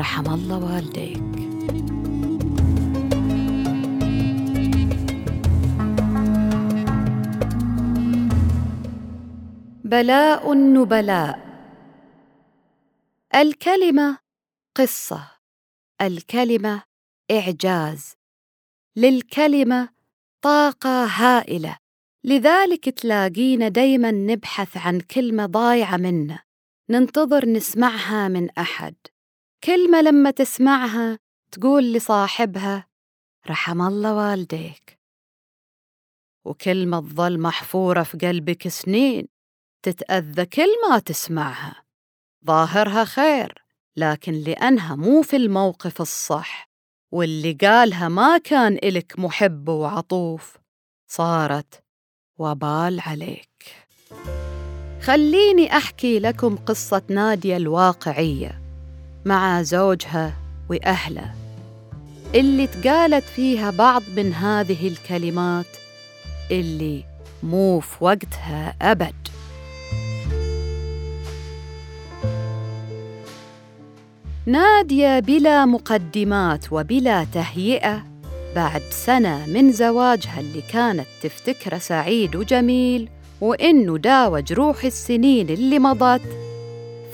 رحم الله والديك. بلاء النبلاء. الكلمة قصة. الكلمة إعجاز. للكلمة طاقة هائلة. لذلك تلاقينا دايما نبحث عن كلمة ضايعة منا. ننتظر نسمعها من أحد. كلمة لما تسمعها تقول لصاحبها رحم الله والديك. وكلمة تظل محفورة في قلبك سنين تتأذى كل ما تسمعها. ظاهرها خير لكن لأنها مو في الموقف الصح واللي قالها ما كان إلك محب وعطوف صارت وبال عليك. خليني أحكي لكم قصة نادية الواقعية. مع زوجها وأهله اللي تقالت فيها بعض من هذه الكلمات اللي مو في وقتها أبد. نادية بلا مقدمات وبلا تهيئة بعد سنة من زواجها اللي كانت تفتكره سعيد وجميل وإنه داوى جروح السنين اللي مضت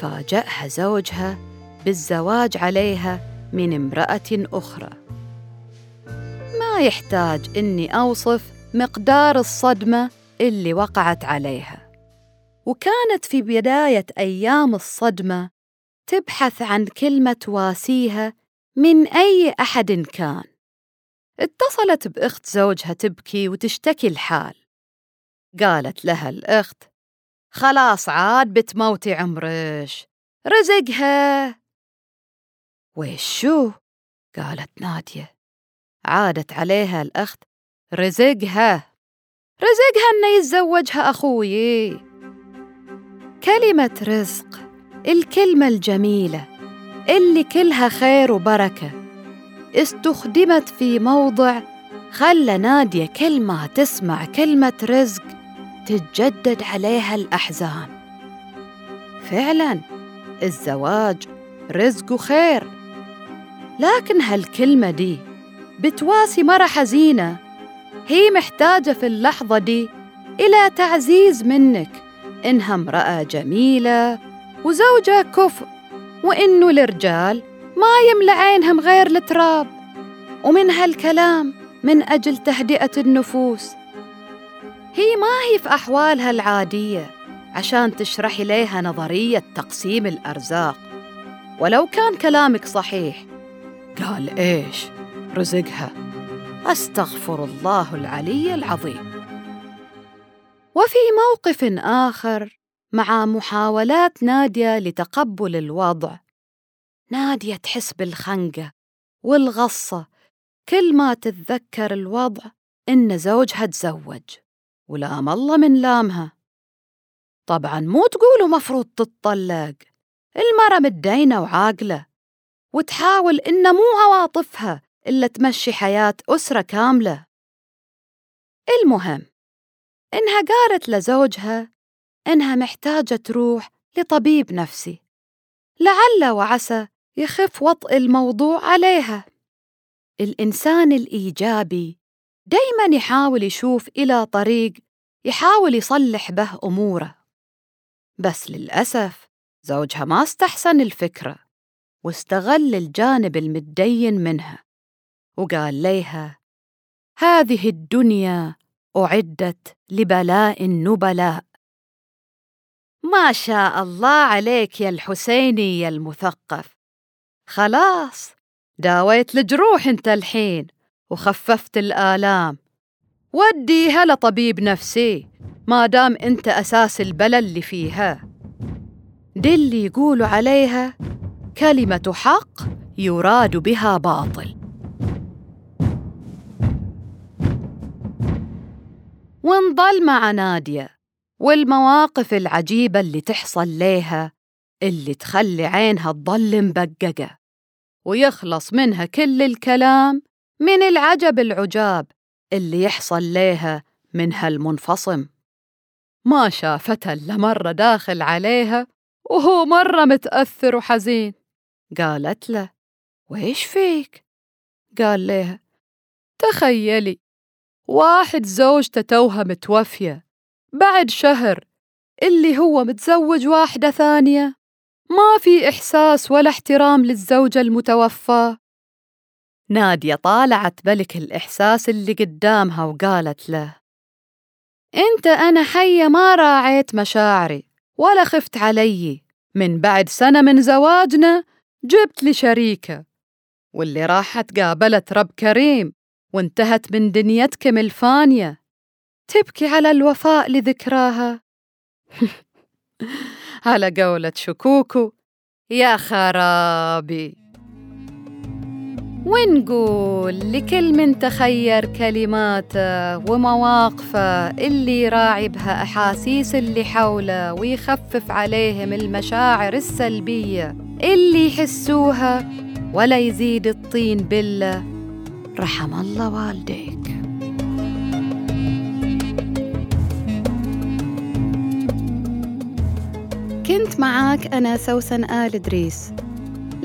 فاجأها زوجها بالزواج عليها من امرأة أخرى. ما يحتاج إني أوصف مقدار الصدمة اللي وقعت عليها. وكانت في بداية أيام الصدمة تبحث عن كلمة تواسيها من أي أحد كان. اتصلت بأخت زوجها تبكي وتشتكي الحال. قالت لها الأخت خلاص عاد بتموتي عمرش رزقها. ويش شو؟ قالت نادية. عادت عليها الأخت رزقها. رزقها إنه يتزوجها أخوي. كلمة رزق الكلمة الجميلة اللي كلها خير وبركة استخدمت في موضع خلى نادية كل ما تسمع كلمة رزق تتجدد عليها الأحزان. فعلا الزواج رزق وخير لكن هالكلمة دي بتواسي مرة حزينة هي محتاجة في اللحظة دي إلى تعزيز منك. إنها امرأة جميلة وزوجها كفء وإنه الرجال ما يملى عينهم غير التراب. ومن هالكلام من أجل تهدئة النفوس. هي ما هي في أحوالها العادية عشان تشرحي ليها نظرية تقسيم الأرزاق. ولو كان كلامك صحيح قال إيش رزقها؟ أستغفر الله العلي العظيم. وفي موقف آخر مع محاولات نادية لتقبل الوضع. نادية تحس بالخنقة والغصة. كل ما تتذكر الوضع إن زوجها تزوج ولام الله من لامها. طبعا مو تقولوا مفروض تتطلق المرة متدينة وعاقلة. وتحاول إن مو عواطفها إلا تمشي حياة أسرة كاملة. المهم إنها قالت لزوجها إنها محتاجة تروح لطبيب نفسي. لعل وعسى يخف وطئ الموضوع عليها. الإنسان الإيجابي دايما يحاول يشوف إلى طريق يحاول يصلح به أموره. بس للأسف زوجها ما استحسن الفكرة. واستغل الجانب المتدين منها وقال ليها هذه الدنيا أعدت لبلاء النبلاء. ما شاء الله عليك يا الحسيني يا المثقف. خلاص داويت الجروح انت الحين وخففت الآلام. وديها لطبيب نفسي ما دام انت أساس البلل اللي فيها. دي اللي يقولوا عليها كلمة حق يراد بها باطل. ونضل مع نادية والمواقف العجيبة اللي تحصل ليها اللي تخلي عينها تضل مبققة ويخلص منها كل الكلام من العجب العجاب اللي يحصل ليها من هالمنفصم. ما شافته إلا مرة داخل عليها وهو مرة متأثر وحزين. قالت له ويش فيك؟ قال لها تخيلي واحد زوجته توها متوفية بعد شهر اللي هو متزوج واحدة ثانية ما في إحساس ولا احترام للزوجة المتوفى نادية طالعت بلك الإحساس اللي قدامها وقالت له أنت أنا حية ما راعيت مشاعري ولا خفت علي من بعد سنة من زواجنا جبت لي شريكة واللي راحت قابلت رب كريم وانتهت من دنيتكم الفانية تبكي على الوفاء لذكراها. على قولة شكوكو يا خرابي. ونقول لكل من تخير كلماته ومواقفه اللي يراعي بها أحاسيس اللي حوله ويخفف عليهم المشاعر السلبية اللي يحسوها ولا يزيد الطين بله رحم الله والديك. كنت معاك أنا سوسن آل إدريس.